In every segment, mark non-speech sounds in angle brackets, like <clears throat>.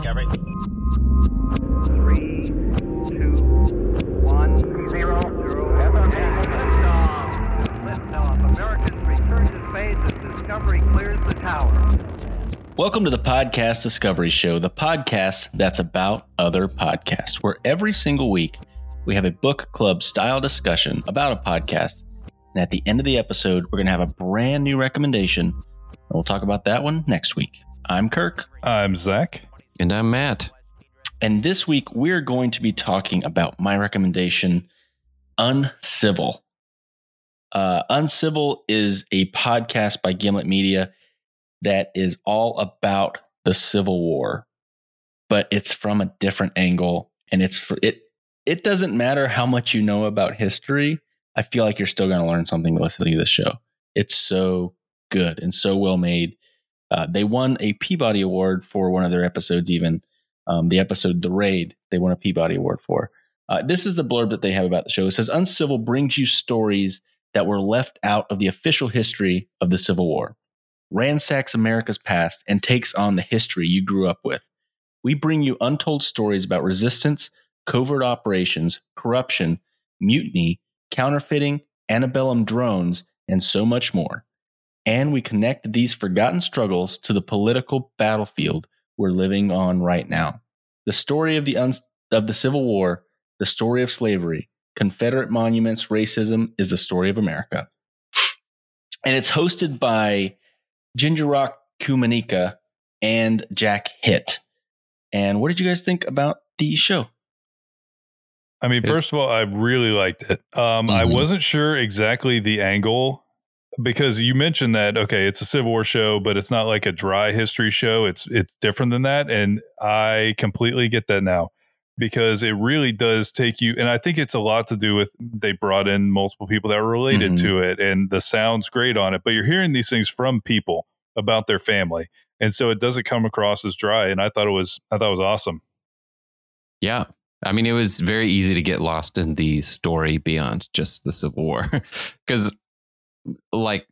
Discovery. Three, two, one, zero, zero. Liftoff. Liftoff. Americans return to space as Discovery clears the tower. Welcome to the Podcast Discovery Show, the podcast that's about other podcasts, where every single week we have a book club style discussion about a podcast. And at the end of the episode, we're going to have a brand new recommendation. And we'll talk about that one next week. I'm Kirk. I'm Zach. And I'm Matt. And this week, we're going to be talking about my recommendation, Uncivil. Uh, Uncivil is a podcast by Gimlet Media that is all about the Civil War, but it's from a different angle. And it's for it. It doesn't matter how much you know about history. I feel like you're still going to learn something listening to this show. It's so good and so well made. Uh, they won a Peabody Award for one of their episodes, even um, the episode The Raid, they won a Peabody Award for. Uh, this is the blurb that they have about the show. It says Uncivil brings you stories that were left out of the official history of the Civil War, ransacks America's past, and takes on the history you grew up with. We bring you untold stories about resistance, covert operations, corruption, mutiny, counterfeiting, antebellum drones, and so much more. And we connect these forgotten struggles to the political battlefield we're living on right now. The story of the un- of the Civil War, the story of slavery, Confederate monuments, racism is the story of America. And it's hosted by Ginger Rock Kumanika and Jack Hitt. And what did you guys think about the show? I mean, first of all, I really liked it. Um, I Mhm. wasn't sure exactly the angle because you mentioned that okay, it's a Civil War show, but it's not like a dry history show. It's it's different than that, and I completely get that now because it really does take you. And I think it's a lot to do with they brought in multiple people that were related Mhm. to it, and the sound's great on it. But you're hearing these things from people about their family, and so it doesn't come across as dry. And I thought it was I thought it was awesome. Yeah. I mean, it was very easy to get lost in the story beyond just the Civil War. <laughs> Because, like,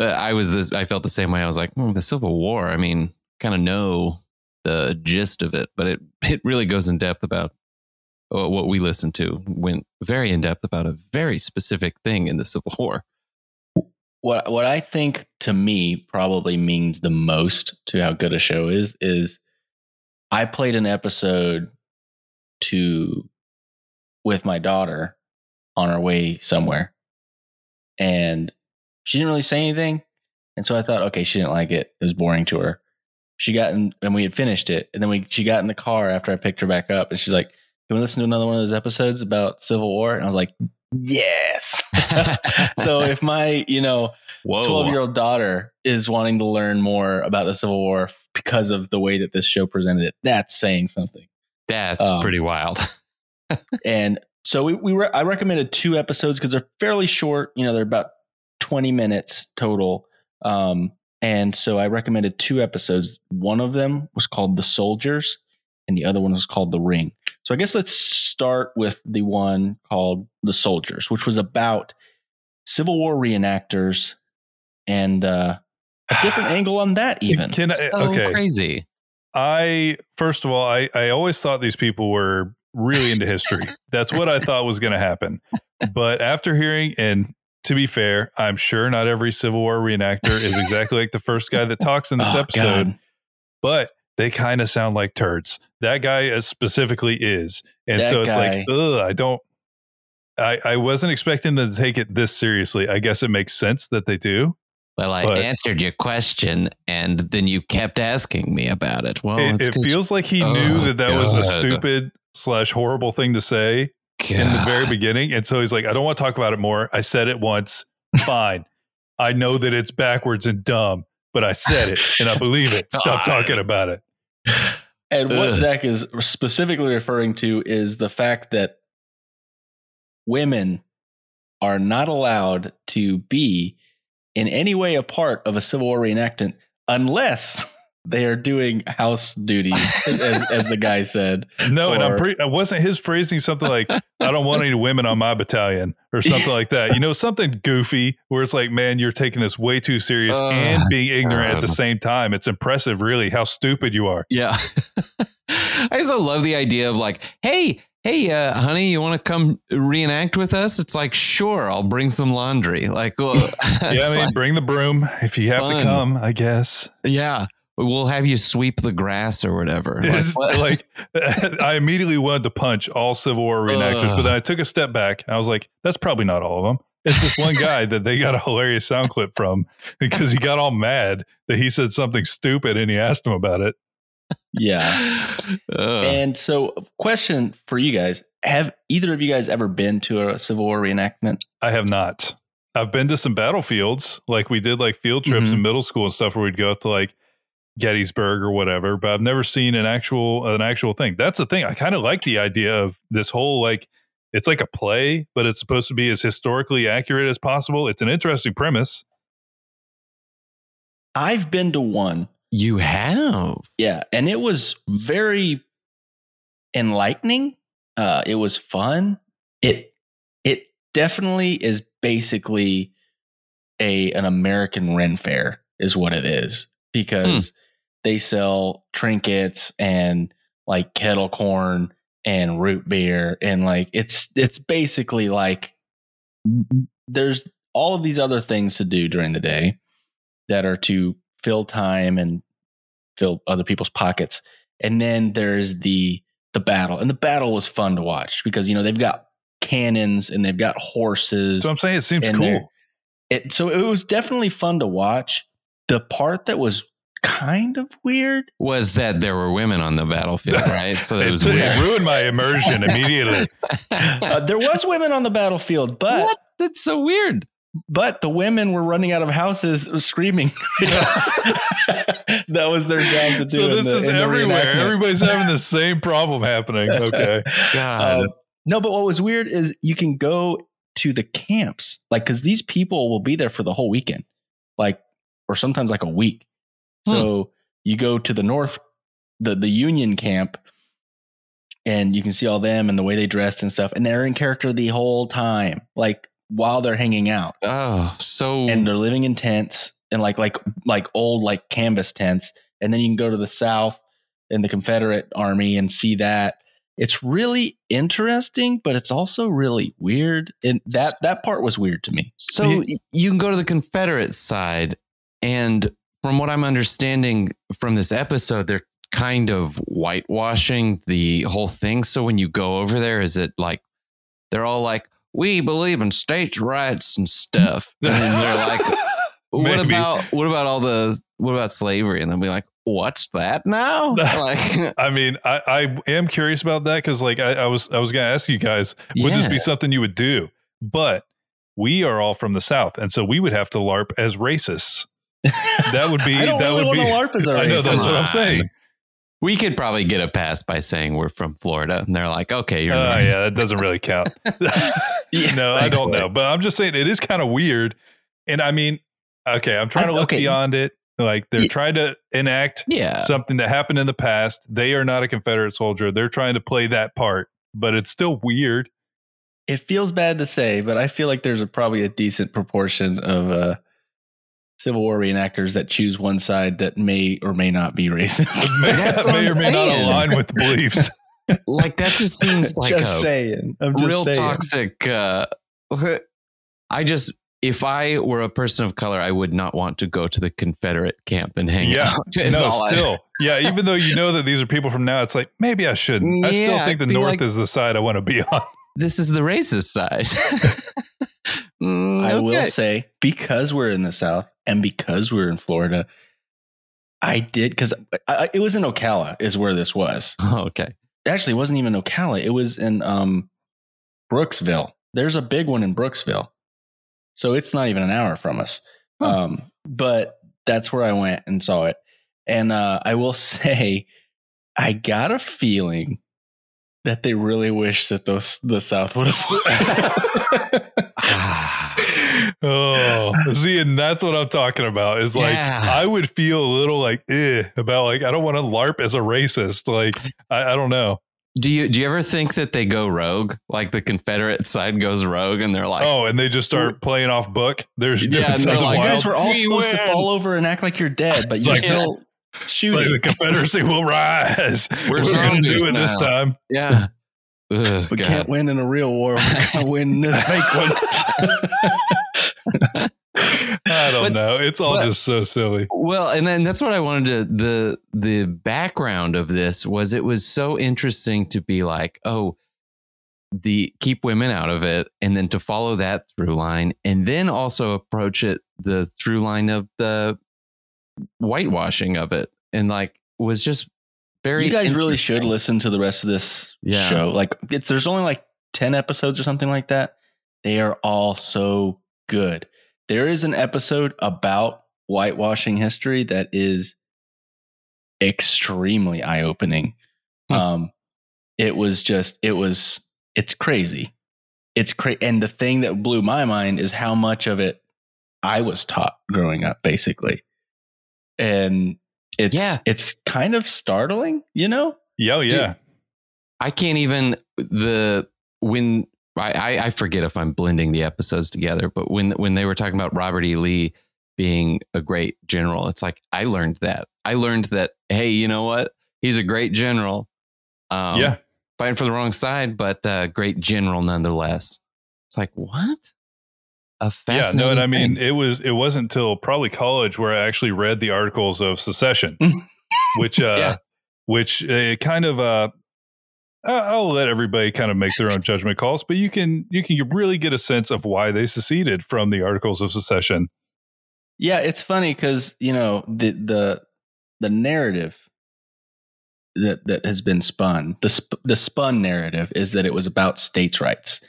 uh, I was this, I felt the same way. I was like, hmm, the Civil War, I mean, kind of know the gist of it, but it, <laughs> it really goes in depth about uh, what we listened to, went very in depth about a very specific thing in the Civil <laughs> War. what what I think to me probably means the most to how good a show is is I played an episode to with my daughter on our way somewhere and she didn't really say anything and so I thought okay she didn't like it it was boring to her she got in and we had finished it and then we she got in the car after I picked her back up and she's like can we listen to another one of those episodes about Civil War and I was like yes <laughs> so if my you know 12 year old daughter is wanting to learn more about the Civil War because of the way that this show presented it. That's saying something. That's um, pretty wild. <laughs> And so we, we re- I recommended two episodes because they're fairly short. You know, they're about 20 minutes total. Um, and so I recommended two episodes. One of them was called The Soldiers, and the other one was called The Ring. So I guess let's start with the one called The Soldiers, which was about Civil War reenactors and uh, a different <sighs> angle on that, even. Can I, so okay. crazy. I first of all, I I always thought these people were really into history. <laughs> That's what I thought was going to happen. But after hearing, and to be fair, I'm sure not every Civil War reenactor is exactly like the first guy that talks in this <laughs> Oh, episode, God. but they kind of sound like turds. That guy specifically is, and That so it's guy- like, ugh, I don't. I, I wasn't expecting them to take it this seriously. I guess it makes sense that they do. Well, I But- answered your question, and then you kept asking me about it. Well, it it feels like he Oh, knew that that was a stupid slash horrible thing to say in the very beginning. And so he's like, I don't want to talk about it more. I said it once. Fine. I know that it's backwards and dumb, but I said it and I believe it. <laughs> Stop talking about it. And what Ugh. Zach is specifically referring to is the fact that women are not allowed to be in any way a part of a Civil War reenactment unless they are doing house duties, as, as the guy said. <laughs> No, and I'm pretty. Wasn't his phrasing something like, "I don't want any women on my battalion" or <laughs> something like that? You know, something goofy where it's like, "Man, you're taking this way too serious Ugh, and being ignorant at the same time." It's impressive, really, how stupid you are. Yeah. <laughs> I also love the idea of like, hey, hey, uh, honey, you want to come reenact with us? It's like, sure, I'll bring some laundry. Like, well, yeah, I mean, like, bring the broom if you have Fun. to come. I guess. yeah, we'll have you sweep the grass or whatever. <laughs> Like, what? like <laughs> I immediately wanted to punch all Civil War reenactors, Ugh. but then I took a step back. I was like, that's probably not all of them. It's this one guy that they got a hilarious sound clip from because he got all mad that he said something stupid and he asked him about it. Yeah. Ugh. And so, question for you guys: Have either of you guys ever been to a Civil War reenactment? I have not. I've been to some battlefields, like we did like field trips Mhm. in middle school and stuff where we'd go up to like Gettysburg or whatever, but I've never seen an actual an actual thing. That's the thing. I kind of like the idea of this whole like it's like a play, but it's supposed to be as historically accurate as possible. It's an interesting premise. I've been to one. you have. Yeah, and it was very enlightening. Uh, it was fun. It it definitely is basically a an American Ren Fair is what it is because they sell trinkets and like kettle corn and root beer and like it's it's basically like there's all of these other things to do during the day that are to fill time and fill other people's pockets. And then there's the the battle. And the battle was fun to watch because you know they've got cannons and they've got horses So I'm saying. It seems cool. it so it was definitely fun to watch. The part that was kind of weird Was that there were women on the battlefield, <laughs> right? So it It, was it weird. ruined my immersion <laughs> immediately. uh, there was women on the battlefield but what? That's so weird. but the women were running out of houses screaming <laughs> that was their job to do so this the- is everywhere. Everybody's having the same problem happening. Okay. God. Um, no, but what was weird is you can go to the camps, like, because these people will be there for the whole weekend, like, or sometimes like a week. Hmm. So you go to the north, the the Union camp, and you can see all them and the way they dressed and stuff, and they're in character the whole time, like while they're hanging out, oh, so and they're living in tents and like like like old like canvas tents, and then you can go to the south in the Confederate Army and see that. It's really interesting, but it's also really weird. And that that part was weird to me. So You- you can go to the Confederate side, and from what I'm understanding from this episode, they're kind of whitewashing the whole thing. So when you go over there, is it like they're all like, "We believe in states' rights and stuff," and then they're <laughs> like, "What about what about all the what about slavery?" And they'll be like, "What's that now?" <laughs> like, I mean, I, I am curious about that because, like, I, I was I was going to ask you guys, would this be something you would do? But we are all from the South, and so we would have to LARP as racists. That would be I don't that really would want be. to LARP as a I know racist. that's what I'm Come saying. we could probably get a pass by saying we're from Florida, and they're like, "Okay, you're." Oh racist." yeah, that doesn't really count. Yeah, <laughs> <laughs> no, I don't Blake. know, but I'm just saying it is kind of weird. And I mean, okay, I'm trying I- to look okay. beyond it. Like they're Yeah. trying to enact Yeah. something that happened in the past. They are not a Confederate soldier. They're trying to play that part, but it's still weird. It feels bad to say, but I feel like there's a, probably a decent proportion of uh, Civil War reenactors that choose one side that may or may not be racist. <laughs> May, That's may or may not align with beliefs. <laughs> like that just seems <laughs> like just a saying. I'm just real saying. toxic uh i just if i were a person of color i would not want to go to the confederate camp and hang Yeah. out Is no, all I- still, yeah. Even though you know that these are people from now, it's like maybe I shouldn't. I still think the North like- is the side I want to be on. this is the racist side Mm, I will say because we're in the South and because we're in Florida, I did because it was in Ocala is where this was. <laughs> Oh, okay Actually, it wasn't even Ocala. It was in um, Brooksville. There's a big one in Brooksville, so it's not even an hour from us. Huh. Um, but that's where I went and saw it. And uh, I will <laughs> say, I got a feeling that they really wish that those the South would have. <laughs> Oh, <laughs> see, and that's what I'm talking about. Is like Yeah. I would feel a little like eh, about like I don't want to LARP as a racist. Like I, I don't know. Do you do you ever think that they go rogue? Like the Confederate side goes rogue, and they're like, oh, and they just start playing off book. There's Yeah, there's and <laughs> they're like, you wild. guys were all We supposed to fall over and act like you're dead, but <laughs> you're like- still It's like the Confederacy will rise. We're We're, going to do it this time. yeah. Ugh, we God. can't win in a real war. We're gonna <laughs> win in this fake one. <laughs> I don't But- know. It's all but- just so silly. Well, and then that's what I wanted to the the background of this was it was so interesting to be like, oh, the keep women out of it, and then to follow that through line, and then also approach it the through line of the whitewashing of it, and like was just very. you guys really should listen to the rest of this Yeah. show. Like, it's, there's only like ten episodes or something like that. They are all so good. There is an episode about whitewashing history that is extremely eye opening. Hmm. Um, it was just, it was, it's crazy. It's crazy. And the thing that blew my mind is how much of it I was taught growing up, basically. And it's, Yeah. it's kind of startling, you know? Yeah, oh, yeah. I can't even the when I, I I forget if I'm blending the episodes together, but when when they were talking about Robert E. Lee being a great general, it's like I learned that. I learned that hey, you know what? He's a great general. Um, yeah. fighting for the wrong side, but uh, great general nonetheless. It's like what? A Yeah, no, and I mean, thing. it was it wasn't until probably college where I actually read the articles of secession, <laughs> which uh, Yeah. which uh, kind of uh, I'll let everybody kind of make their own judgment calls, but you can you can really get a sense of why they seceded from the articles of secession. Yeah, it's funny because you know the the the narrative that that has been spun the sp- the spun narrative is that it was about states' rights,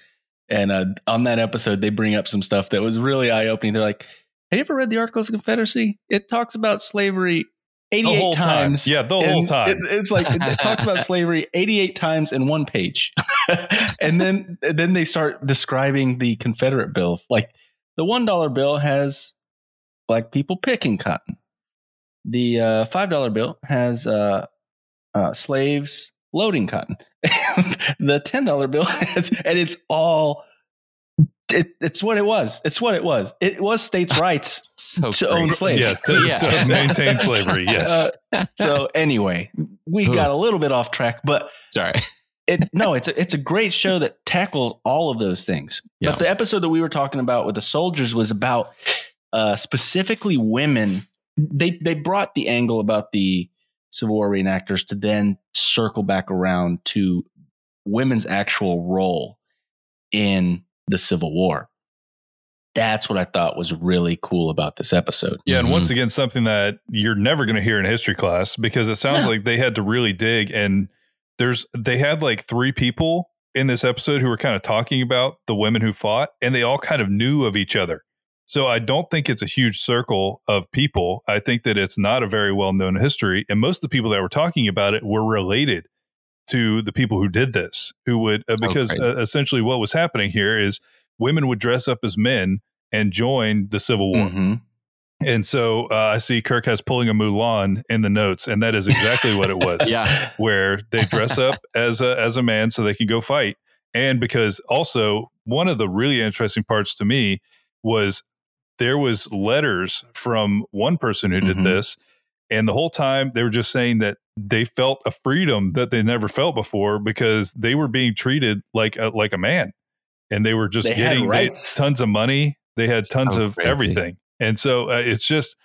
and uh, on that episode they bring up some stuff that was really eye opening. They're like, "Have you ever read the Articles of Confederacy? It talks about slavery." 88 whole time. times. Yeah, the whole time. it- it's like it, it <laughs> talks about slavery 88 times in one page. <laughs> and then then they start describing the Confederate bills. Like the $1 bill has black people picking cotton. The uh, $5 bill has uh, uh, slaves loading cotton. <laughs> the $10 bill <laughs> has, and it's all it, it's what it was. It's what it was. It was states' <laughs> rights so to own slaves. Yeah, to, Yeah. to maintain slavery. Yes, Uh, so anyway, we Ooh. got a little bit off track, but Sorry. it no, it's a, it's a great show that tackles all of those things. Yeah. But the episode that we were talking about with the soldiers was about uh, specifically women. They they brought the angle about the Civil War reenactors to then circle back around to women's actual role in the Civil War. That's what I thought was really cool about this episode. Yeah, and Mhm. once again, something that you're never going to hear in history class because it sounds No. like they had to really dig. And there's they had like three people in this episode who were kind of talking about the women who fought, and they all kind of knew of each other. So I don't think it's a huge circle of people. I think that it's not a very well known history, and most of the people that were talking about it were related to the people who did this. Who would uh, Oh, because crazy. uh, essentially what was happening here is women would dress up as men and join the Civil War. Mhm. And so uh, I see Kirk has pulling a Mulan in the notes, and that is exactly what it was. <laughs> Yeah. Where they dress up as a as a man so they can go fight, and because also one of the really interesting parts to me was there was letters from one person who did Mhm. this, and the whole time they were just saying that they felt a freedom that they never felt before because they were being treated like a, like a man, and they were just They getting they- tons of money. They had tons So of crazy. everything. And so uh, it's just,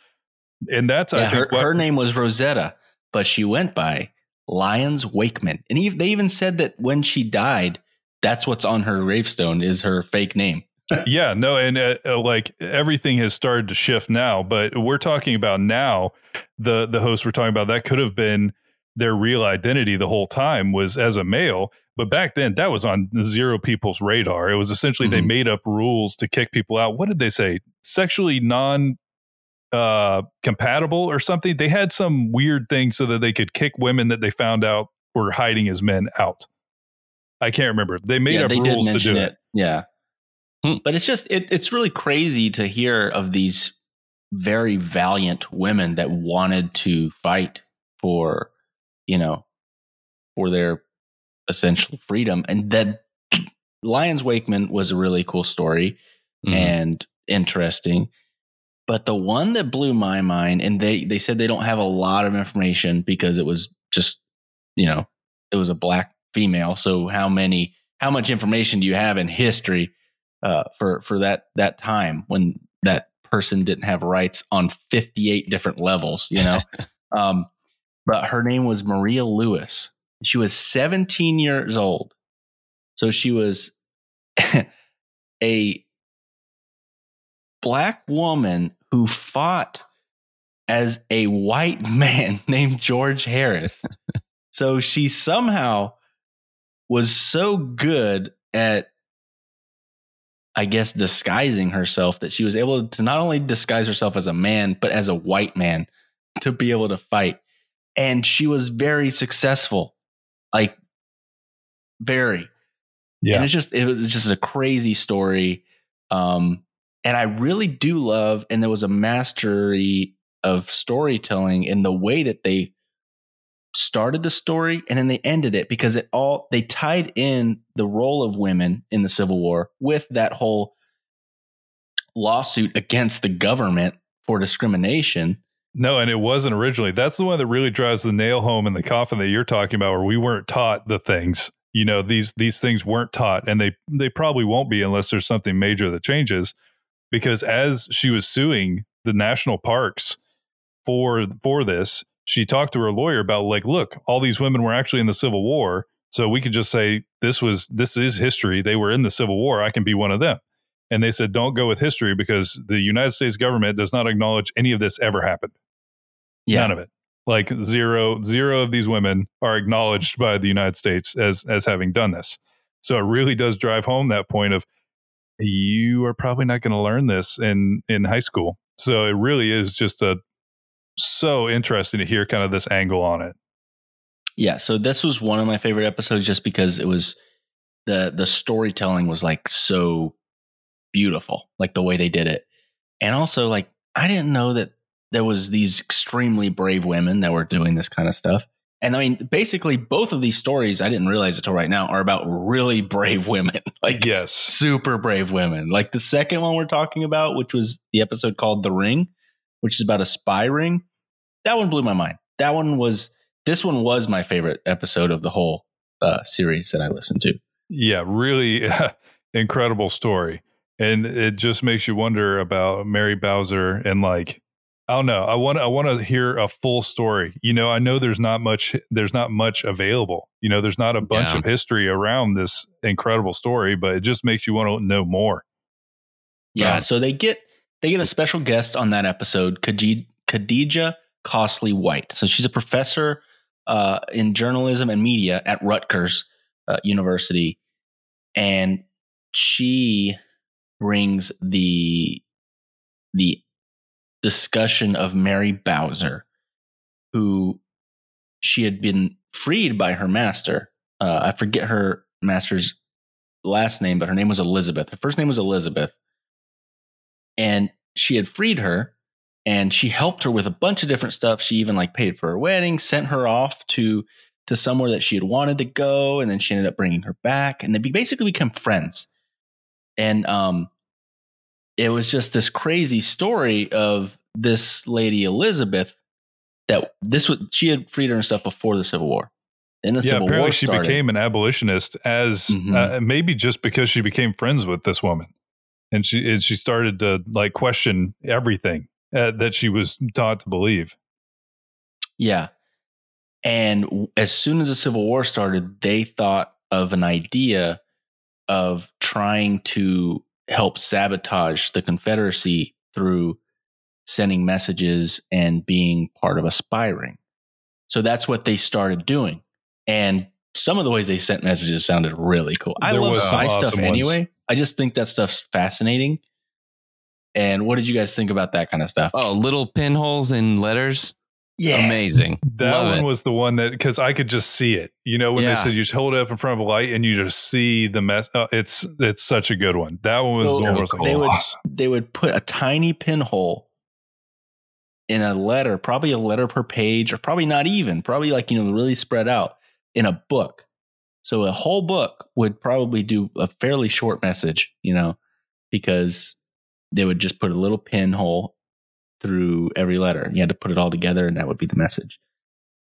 and that's Yeah, I her, what, her name was Rosetta, but she went by Lyons Wakeman. And ev- they even said that when she died, that's what's on her gravestone is her fake name. Yeah, no, and uh, uh, like everything has started to shift now, but we're talking about now. The the host we're talking about that could have been their real identity the whole time was as a male, but back then that was on zero people's radar. It was essentially they Mhm. made up rules to kick people out. What did they say? Sexually non uh compatible or something. They had some weird thing so that they could kick women that they found out were hiding as men out. I can't remember. They made yeah, up they rules to do it. it. Yeah. Hmm. But it's just it, it's really crazy to hear of these very valiant women that wanted to fight for, you know, for their essential freedom. And that <clears throat> Lyons Wakeman was a really cool story Mhm. and interesting. But the one that blew my mind, and they they said they don't have a lot of information because it was just, you know, it was a black female. So how many, how much information do you have in history uh, for for that that time when that person didn't have rights on fifty eight different levels? You know, <laughs> um, but her name was Maria Lewis. She was seventeen years old, so she was <laughs> a black woman who fought as a white <laughs> man named George Harris. so she somehow was so good at, I guess, disguising herself that she was able to not only disguise herself as a man, but as a white man to be able to fight. And she was very successful, like, very. And Yeah. it's just it was just a crazy story. Um, and I really do love, and there was a mastery of storytelling in the way that they started the story and then they ended it because it all they tied in the role of women in the Civil War with that whole lawsuit against the government for discrimination. No, and it wasn't originally. That's the one that really drives the nail home in the coffin that you're talking about, where we weren't taught the things. You know, these these things weren't taught, and they they probably won't be unless there's something major that changes. Because as she was suing the national parks for for this, she talked to her lawyer about like, look, all these women were actually in the Civil War, so we could just say this was this is history. They were in the Civil War. I can be one of them. And they said, don't go with history because the United States government does not acknowledge any of this ever happened. Yeah. None of it. Like zero, zero of these women are acknowledged by the United States as as having done this. So it really does drive home that point of you are probably not going to learn this in in high school. So it really is just a so interesting to hear kind of this angle on it. Yeah, so this was one of my favorite episodes just because it was the the storytelling was like so beautiful, like the way they did it. And also like I didn't know that there was these extremely brave women that were doing this kind of stuff. And I mean, basically both of these stories I didn't realize until right now are about really <laughs> brave women. like yes, super brave women. Like the second one we're talking about, which was the episode called The Ring, which is about a spy ring. That one blew my mind. That one was this one was my favorite episode of the whole uh, series that I listened to. yeah, really <laughs> incredible story, and it just makes you wonder about Mary Bowser and like I don't know. I want I want to hear a full story. You know, I know there's not much there's not much available. You know, there's not a bunch Yeah. of history around this incredible story, but it just makes you want to know more. Yeah, Um, so they get they get a special guest on that episode, Khadi- Khadijah Costley White. So she's a professor uh, in journalism and media at Rutgers uh, University, and she brings the the discussion of Mary Bowser, who she had been freed by her master. Uh, I forget her master's last name, but her name was Elizabeth. Her first name was Elizabeth and she had freed her and she helped her with a bunch of different stuff she even like paid for her wedding sent her off to to somewhere that she had wanted to go and then she ended up bringing her back and they basically become friends and um it was just this crazy story of this lady elizabeth that this was she had freed herself before the civil war in the yeah, civil apparently war she started. became an abolitionist as Mhm. uh, maybe just because she became friends with this woman, and she and she started to like question everything uh, that she was taught to believe. Yeah. And as soon as the Civil War started, they thought of an idea of trying to help sabotage the Confederacy through sending messages and being part of a spy ring. So that's what they started doing. And some of the ways they sent messages sounded really cool. I There love spy stuff ones. anyway. I just think that stuff's fascinating. And what did you guys think about that kind of stuff? Oh, little pinholes in letters. Yeah. Amazing. That Love one it. was the one that because I could just see it. You know, when Yeah. they said you just hold it up in front of a light and you just see the mess. Oh, it's it's such a good one. That one was So the one was like, they would- awesome. they would put a tiny pinhole in a letter, probably a letter per page, or probably not even, probably like, you know, really spread out in a book. So a whole book would probably do a fairly short message, you know, because they would just put a little pinhole through every letter. You had to put it all together, and that would be the message.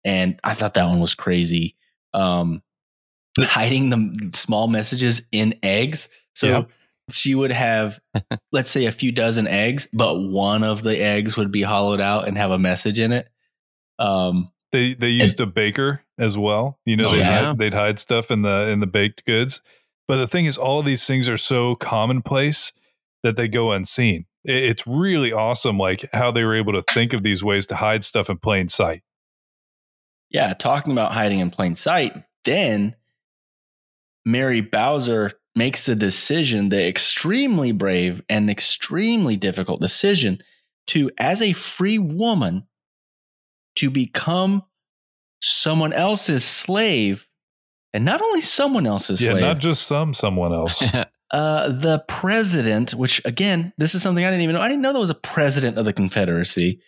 And I thought that one was crazy. Um, <laughs> hiding the small messages in eggs. So Yeah. she would have, <laughs> let's say, a few dozen eggs, but one of the eggs would be hollowed out and have a message in it. Um, They they used a baker as well. You know, Oh, they'd, yeah. hide, they'd hide stuff in the in the baked goods. But the thing is, all these things are so commonplace that they go unseen. It- It's really awesome, like how they were able to think of these ways to hide stuff in plain sight. yeah, talking about hiding in plain sight, then Mary Bowser makes the decision, the extremely brave and extremely difficult decision to, as a free woman, to become someone else's slave. And not only someone else's yeah, slave, not just some someone else. <laughs> uh, the president, which again, this is something I didn't even know. I didn't know there was a president of the Confederacy.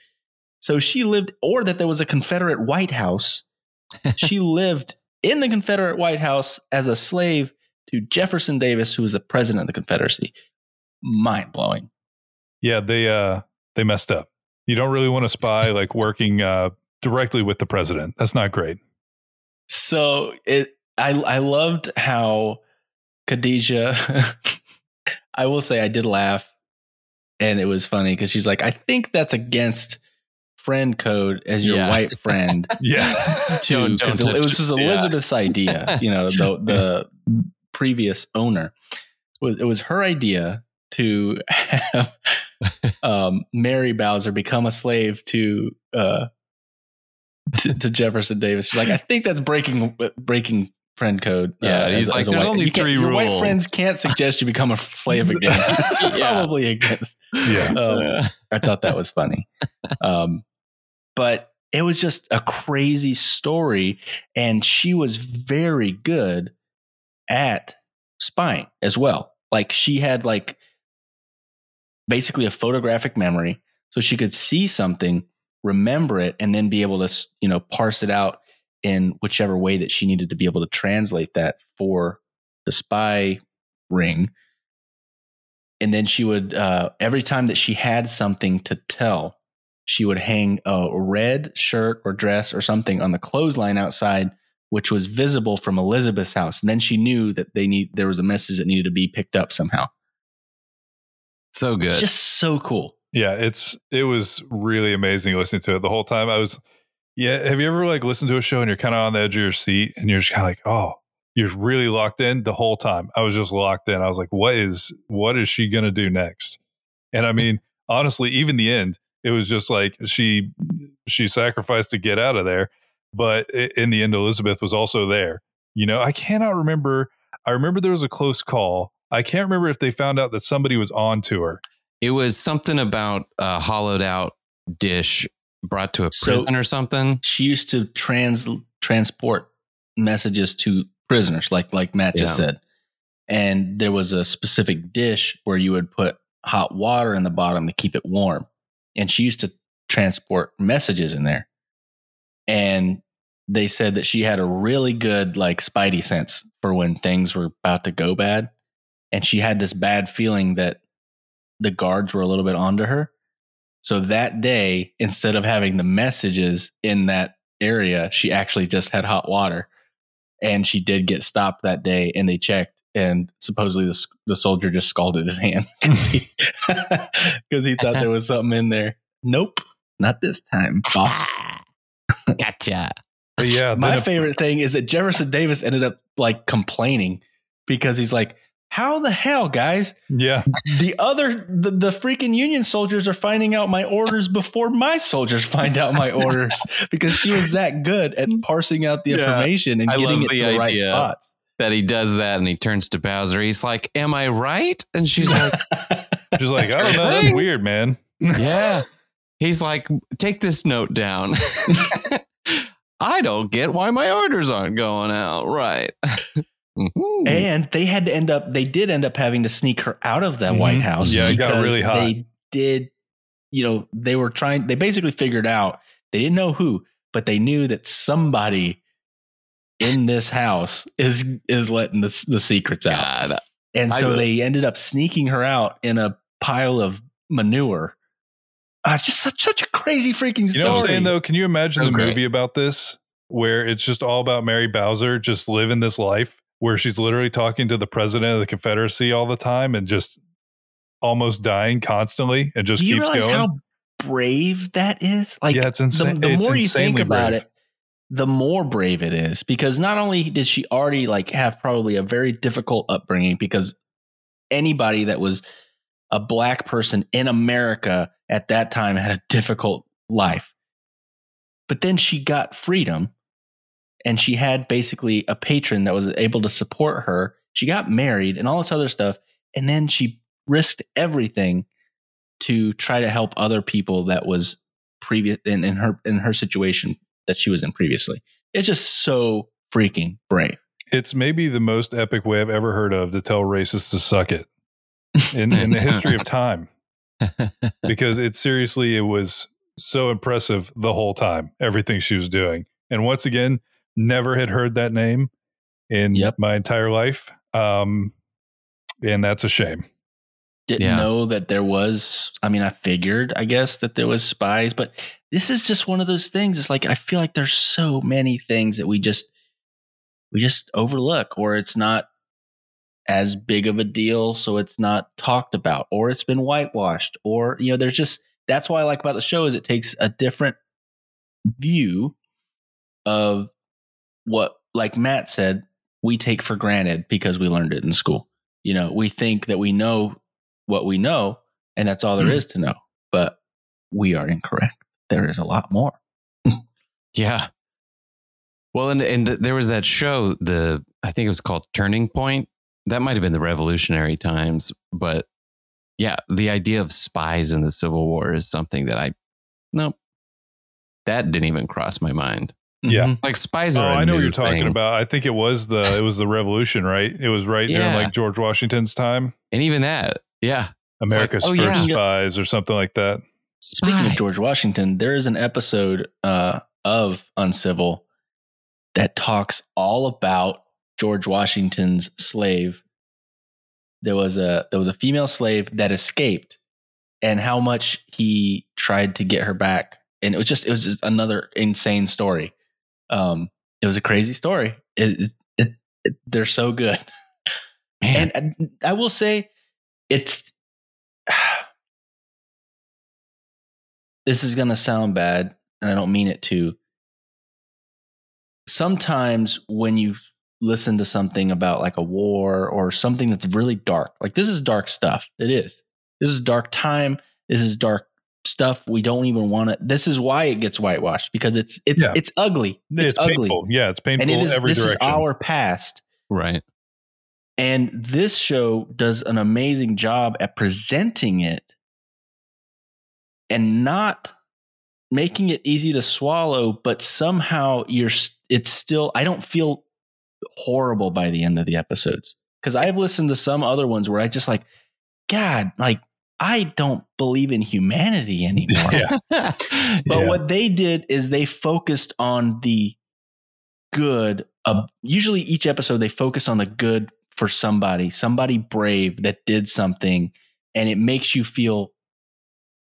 So she lived, or that there was a Confederate White House. <laughs> she lived in the Confederate White House as a slave to Jefferson Davis, who was the president of the Confederacy. Mind blowing. yeah, they uh they messed up. You don't really want to spy like working uh directly with the president. That's not great. So it, I, I loved how Khadijah. <laughs> I will say I did laugh, and it was funny because she's like, I think that's against friend code as your Yeah. white friend. <laughs> Yeah. <laughs> too, Don't- don't 'cause it, it was touch- just yeah. Elizabeth's idea. You know, the the previous owner it was her idea to have um, Mary Bowser become a slave to uh, to, to Jefferson Davis. She's like, I think that's breaking breaking friend code. uh, Yeah, he's as- like, as "There's only you three your White friends can't suggest you become a slave <laughs> again. it's Yeah. <laughs> probably against. Yeah. Um, I thought that was funny. Um, but it was just a crazy story. And she was very good at spying as well. Like she had like basically a photographic memory. So she could see something, remember it, and then be able to, you know, parse it out in whichever way that she needed to be able to translate that for the spy ring and then she would uh, every time that she had something to tell she would hang a red shirt or dress or something on the clothesline outside which was visible from elizabeth's house and then she knew that they need there was a message that needed to be picked up somehow so good. it's just so cool Yeah, it's it was really amazing listening to it the whole time. I was yeah, have you ever like listened to a show and you're kind of on the edge of your seat and you're just kind of like, "Oh, you're just really locked in the whole time." I was just locked in. I was like, "What is what is she going to do next?" And I mean, honestly, even the end, it was just like she she sacrificed to get out of there, but in the end Elizabeth was also there. You know, I cannot remember I remember there was a close call. I can't remember if they found out that somebody was on to her. it was something about a hollowed out dish brought to a So- prison or something. she used to trans transport messages to prisoners like like matt just Yeah. said and there was a specific dish where you would put hot water in the bottom to keep it warm and she used to transport messages in there and they said that she had a really good like spidey sense for when things were about to go bad and she had this bad feeling that the guards were a little bit onto her so that day, instead of having the messages in that area, she actually just had hot water. And she did get stopped that day, and they checked, and supposedly the, the soldier just scalded his hand <laughs> because he, <laughs> 'cause he thought there was something in there. Nope, not this time, boss. Ah, gotcha. But yeah, My favorite thing is that Jefferson Davis ended up like complaining because he's like, "How the hell, guys? yeah, the other the, the freaking union soldiers are finding out my orders before my soldiers find out my orders because she was that good at parsing out the Yeah. information and I getting it to the the right idea. spots That he does that and he turns to Bowser. He's like, Am I right? And she's like, <laughs> She's like I don't know, that's weird, man. Yeah. He's like, take this note down. <laughs> I don't get why my orders aren't going out right. <laughs> Mhm. And they had to end up, they did end up having to sneak her out of that Mhm. White House. Yeah, it got because really hot. They did, you know, they were trying, they basically figured out, they didn't know who, but they knew that somebody in this house is is letting the, the secrets out. God. And so they ended up sneaking her out in a pile of manure. Uh, it's just such such a crazy freaking You story. know what I'm saying though? Can you imagine So the great. movie about this where it's just all about Mary Bowser just living this life where she's literally talking to the president of the Confederacy all the time and just almost dying constantly and just Do you keeps realize going? how brave that is? Like yeah, it's the, insane. the it's more you think about brave. it, the more brave it is because not only did she already like have probably a very difficult upbringing because anybody that was a black person in America at that time had a difficult life. But then she got freedom and she had basically a patron that was able to support her. She got married and all this other stuff and then she risked everything to try to help other people that was previous in, in her in her situation that she was in previously. It's just so freaking brave. It's maybe the most epic way I've ever heard of to tell racists to suck it in, in the history of <laughs> time because it seriously it was so impressive the whole time everything she was doing and once again never had heard that name in Yep. my entire life um and that's a shame Didn't Yeah. know that there was I mean I figured I guess that there was spies, but this is just one of those things. It's like I feel like there's so many things that we just we just overlook or it's not as big of a deal so it's not talked about or it's been whitewashed or you know there's just that's why I like about the show is it takes a different view of what like Matt said we take for granted because we learned it in school. You know, we think that we know what we know and that's all there hmm. is to know, but we are incorrect. There is a lot more. <laughs> Yeah. Well, and and th- there was that show, the I think it was called Turning Point. That might have been the Revolutionary Times, but yeah, the idea of spies in the Civil War is something that I nope. That didn't even cross my mind. Yeah. Mhm. Like spies oh are. I i know what you're talking about i think it was the it was the revolution right it was right during like george washington's time and even that, yeah. like, america's oh, first yeah. spies or something like that Speaking Spies. of George Washington, there is an episode uh, of Uncivil that talks all about George Washington's slave. There was a there was a female slave that escaped, and how much he tried to get her back. And it was just it was just another insane story. Um, it was a crazy story. It, it, it, it- they're so good. <laughs> Man, And and I will say, it's. <sighs> This is going to sound bad, and I don't mean it to. Sometimes when you listen to something about like a war or something that's really dark, like this is dark stuff. It is. This is dark time. This is dark stuff. We don't even want to. This is why it gets whitewashed because it's it's Yeah. it's ugly. It's, ugly, painful yeah it's painful and it is. every This direction is our past. right. And this show does an amazing job at presenting it and not making it easy to swallow, but somehow you're it's still I don't feel horrible by the end of the episodes. Cuz I've listened to some other ones where I just like god, like I don't believe in humanity <laughs> anymore. Yeah. <laughs> But Yeah. what they did is they focused on the good. Uh, usually, each episode they focus on the good for somebody, somebody brave that did something, and it makes you feel,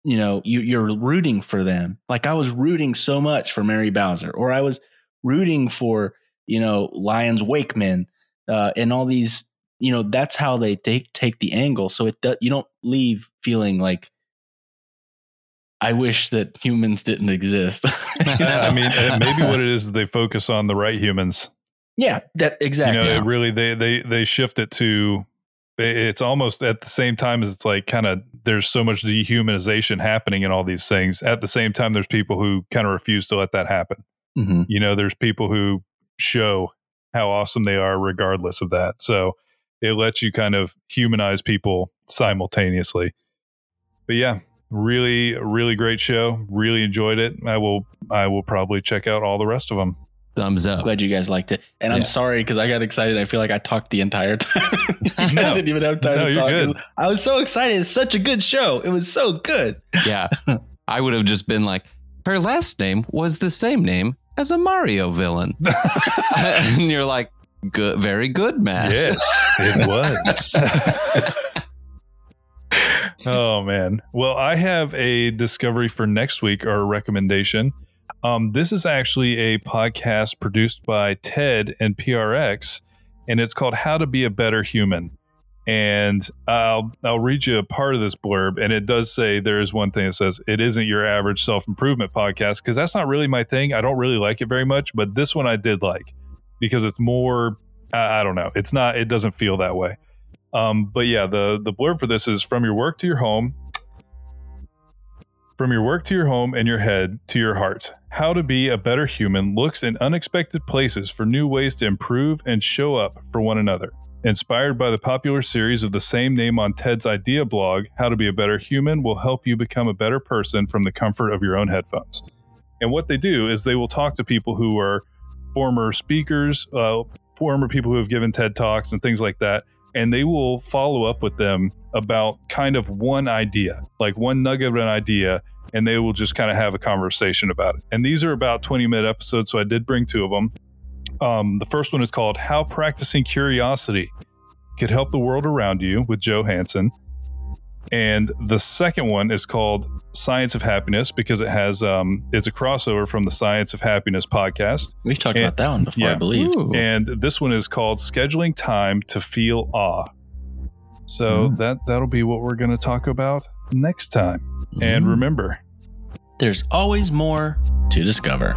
you know, you, you're rooting for them. Like I was rooting so much for Mary Bowser, or I was rooting for you know Lyons Wakeman, uh, and all these. You know, that's how they take take the angle. So it do, you don't leave feeling like I wish that humans didn't exist. <laughs> I mean, maybe what it is is they focus on the right humans. yeah, that exactly. You know, Yeah. it really they they they shift it to it's almost at the same time as it's like kind of there's so much dehumanization happening in all these things. At the same time, there's people who kind of refuse to let that happen. Mhm. You know, there's people who show how awesome they are regardless of that. So it lets you kind of humanize people simultaneously. But yeah, really, really great show. Really enjoyed it. I will, I will probably check out all the rest of them. Thumbs up. Glad you guys liked it. And I'm sorry because I got excited. I feel like I talked the entire <laughs> time. you guys No. didn't even have time No, to talk. I was so excited. It's such a good show. It was so good. Yeah. I would have just been like, her last name was the same name as a Mario villain. <laughs> <laughs> and you're like, good, very good, Matt. Yes, it <laughs> was. oh man. Well, I have a discovery for next week or a recommendation. Um, this is actually a podcast produced by Ted and PRX, and it's called "How to Be a Better Human." And I'll I'll read you a part of this blurb, and it does say there is one thing that says it isn't your average self improvement podcast because that's not really my thing. I don't really like it very much, but this one I did like because it's more I, I don't know. It's not. It doesn't feel that way. Um, but yeah, the the blurb for this is from your work to your home, from your work to your home, and your head to your heart. How to be a better human looks in unexpected places for new ways to improve and show up for one another. Inspired by the popular series of the same name on Ted's idea blog, How to Be a Better Human will help you become a better person from the comfort of your own headphones. And what they do is they will talk to people who are former speakers, uh, former people who have given TED Talks and things like that. And they will follow up with them about kind of one idea, like one nugget of an idea, and they will just kind of have a conversation about it. And these are about 20 minute episodes, so I did bring two of them. Um, the first one is called How Practicing Curiosity Could Help the World Around You with Joe Hansen. And the second one is called Science of Happiness because it has um, it's a crossover from the Science of Happiness podcast. We've talked And- about that one before, yeah. I believe. Ooh. And this one is called Scheduling Time to Feel Awe. So Mm. that that'll be what we're going to talk about next time. And Mm. remember, There's always more to discover.